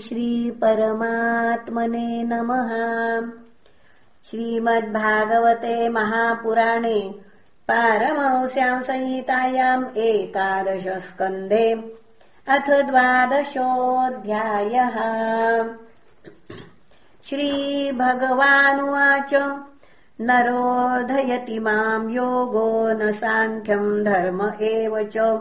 श्रीपरमात्मने नमः। श्रीमद्भागवते महापुराणे पारमंस्याम् संहितायाम् एकादशस्कन्धे अथ द्वादशोऽध्यायः। श्रीभगवानुवाच नरोधयति माम् योगो न साङ्ख्यम् धर्म एव च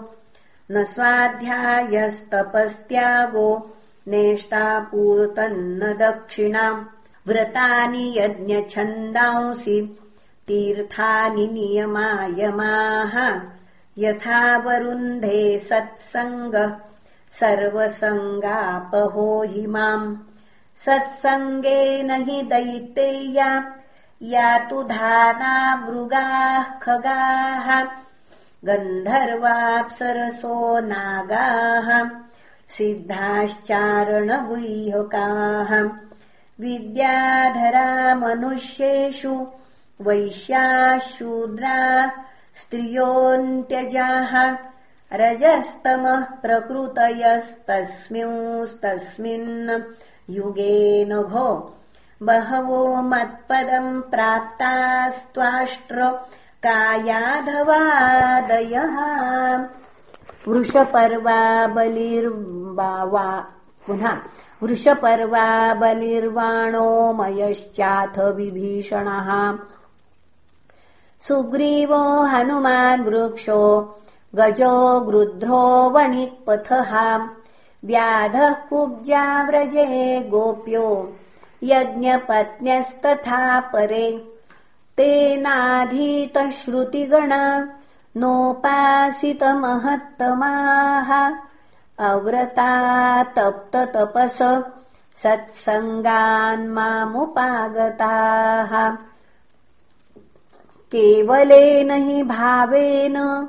न स्वाध्यायस्तपस्त्यागो नेष्टापूर्तन्न दक्षिणाम् व्रतानि यज्ञछन्दांसि तीर्थानि नियमायमाः। यथा वरुन्धे सत्सङ्ग सर्वसङ्गापहो हि माम्। सत्सङ्गेन हि दैतेय्या यातु धाना मृगाः खगाः। गन्धर्वाप्सरसो नागाः सिद्धाश्चारणगुह्यकाः विद्याधरा मनुष्येषु वैश्याशूद्रा स्त्रियोऽन्त्यजाः। रजस्तमः प्रकृतयस्तस्मिंस्तस्मिन् युगेन घो बहवो मत्पदम् प्राप्तास्त्वाष्ट्र कायाधवादयः मयश्चाथ विभीषणः। सुग्रीवो हनुमान् वृक्षो गजो गृध्रो वणिक्पथः। व्याधः कुब्जाव्रजे गोप्यो यज्ञपत्न्यस्तथा परे। तेनाधीतश्रुतिगण नोपासितमहत्तमाः। अव्रता तप्ततपस सत्सङ्गान्मामुपागताः केवलेन हि भावेन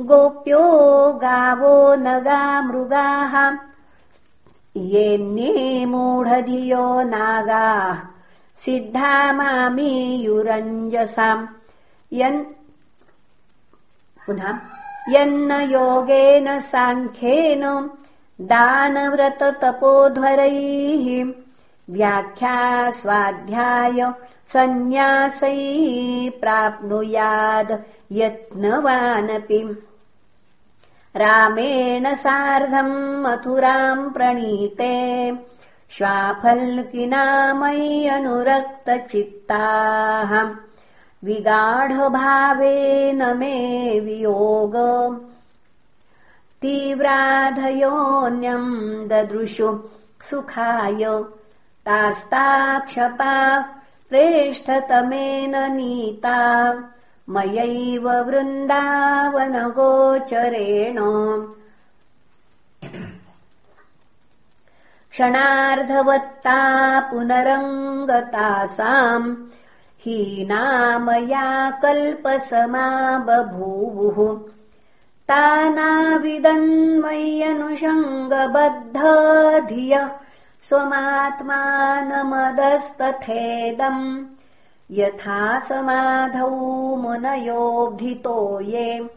गोप्यो गावो नगा मृगाः। येन्ये मूढधियो नागाः। सिद्धा मामीयुरञ्जसाम्। यन् पुनः यन्न योगेन साङ्ख्येन दानव्रततपोध्वरैः व्याख्या स्वाध्याय सन्न्यासैः प्राप्नुयाद् यत्नवानपि। रामेण सार्धम् मथुराम् प्रणीते श्वाफल्किनामयि अनुरक्तचित्ताः विगाढभावेन मे वियोग तीव्राधयोऽन्यम् ददृशु सुखाय तास्ताक्षपा प्रेष्ठतमेन नीता मयैव वृन्दावनगोचरेण क्षणार्धवत्ता पुनरङ्गतासाम् हीनामया कल्पसमा बभूवुः तानाविदन्मय्यनुषङ्गबद्ध स्वमात्मानमदस्तथेदम्। यथा समाधौ मुनयोब्धितो ये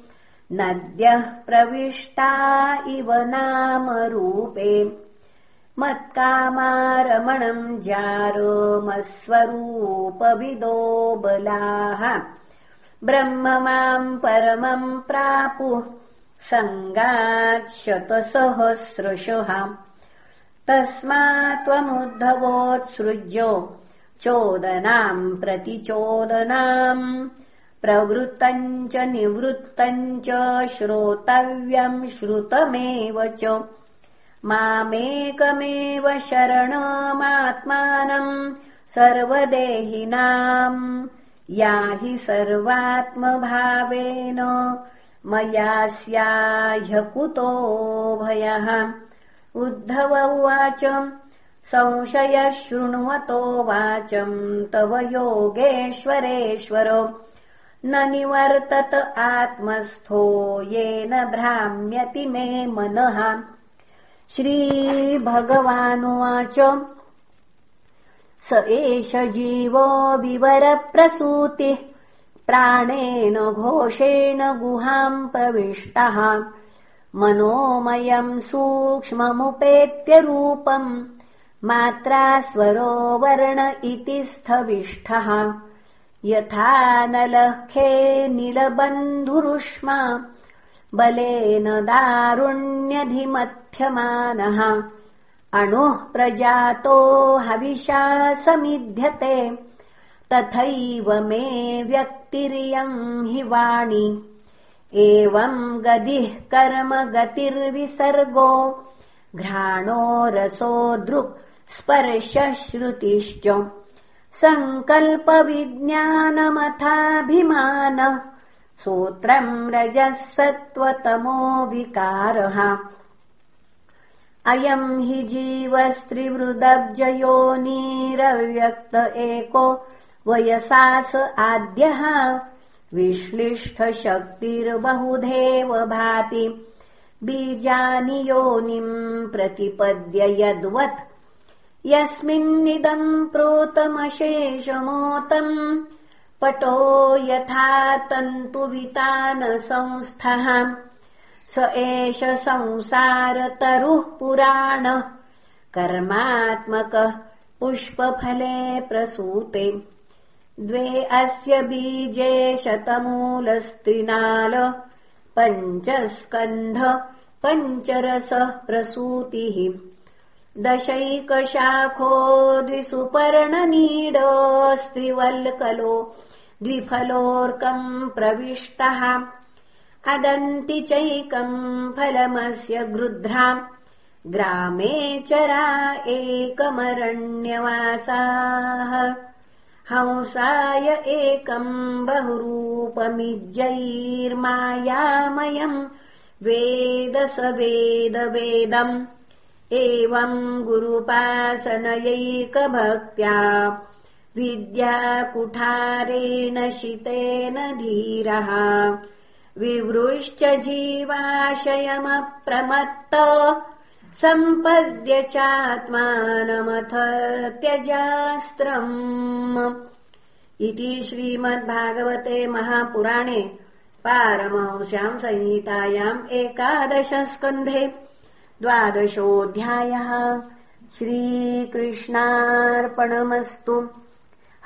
नद्यः प्रविष्टा इव नामरूपे मत्कामारमणम् जारोमस्वरूपविदो बलाः। ब्रह्म माम् परमम् प्रापुः सङ्गाच्छतसहस्रशः तस्मात् त्वमुद्धवोत्सृज्य चोदनाम् प्रतिचोदनाम्। प्रवृत्तम् च निवृत्तम् च श्रोतव्यम् श्रुतमेव च मामेकमेव शरणमात्मानम् सर्वदेहिनाम् याहि सर्वात्मभावेन मया स्याह्यकुतो भयः। उद्धव उवाच संशय शृण्वतो वाचम् तव योगेश्वरेश्वर। न निवर्तत आत्मस्थो येन भ्राम्यति मे मनः श्रीभगवानुवाच। स एष जीवो विवरप्रसूतिः प्राणेन घोषेण गुहाम् प्रविष्टः। मनोमयम् सूक्ष्ममुपेत्य रूपम् मात्रा स्वरो वर्ण इति स्थविष्ठः यथा नलखे निलबन्धुरुष्मा बलेन दारुण्यधिमथ्यमानः। अणुः प्रजातो हविषा समिध्यते। तथैव मे व्यक्तिरियम् हि वाणी। एवम् गदिः कर्म गतिर्विसर्गो। घ्राणो रसो दृक् स्पर्शश्रुतिश्च। सङ्कल्पविज्ञानमथाभिमानः सूत्रम् रजः सत्त्वतमो विकारः। अयम् हि जीवस्त्रिवृदब्जयोनीरव्यक्त एको वयसास आद्यः। विश्लिष्टशक्तिर्बहुधेव भाति। बीजानि योनिम् प्रतिपद्य यद्वत्। यस्मिन्निदम् प्रोतमशेषमोतम् पटो यथा तन्तुवितानसंस्थः स एष संसारतरुः पुराणः। कर्मात्मकः पुष्पफले प्रसूते। द्वे अस्य बीजे शतमूलस्त्रिनाल। पञ्चस्कन्ध पञ्चरसः प्रसूतिः। दशैकशाखो द्विसुपर्णनीडस्त्रिवल्कलो द्विफलोऽर्कम् प्रविष्टः। अदन्ति चैकम् फलमस्य गृध्रा। ग्रामे चरा एकमरण्यवासाः। हंसाय एकम् बहुरूपमिज्जैर्मायामयम् वेद स वेद वेदम्। एवम् गुरुपासनयैकभक्त्या विद्याकुठारेण शितेन धीरः। विवृश्च जीवाशयमप्रमत्त। सम्पद्य चात्मानमथ त्यजास्त्रम् इति श्रीमद्भागवते महापुराणे पारमंस्याम् संहितायाम् एकादशस्कन्धे द्वादशोऽध्यायः। श्रीकृष्णार्पणमस्तु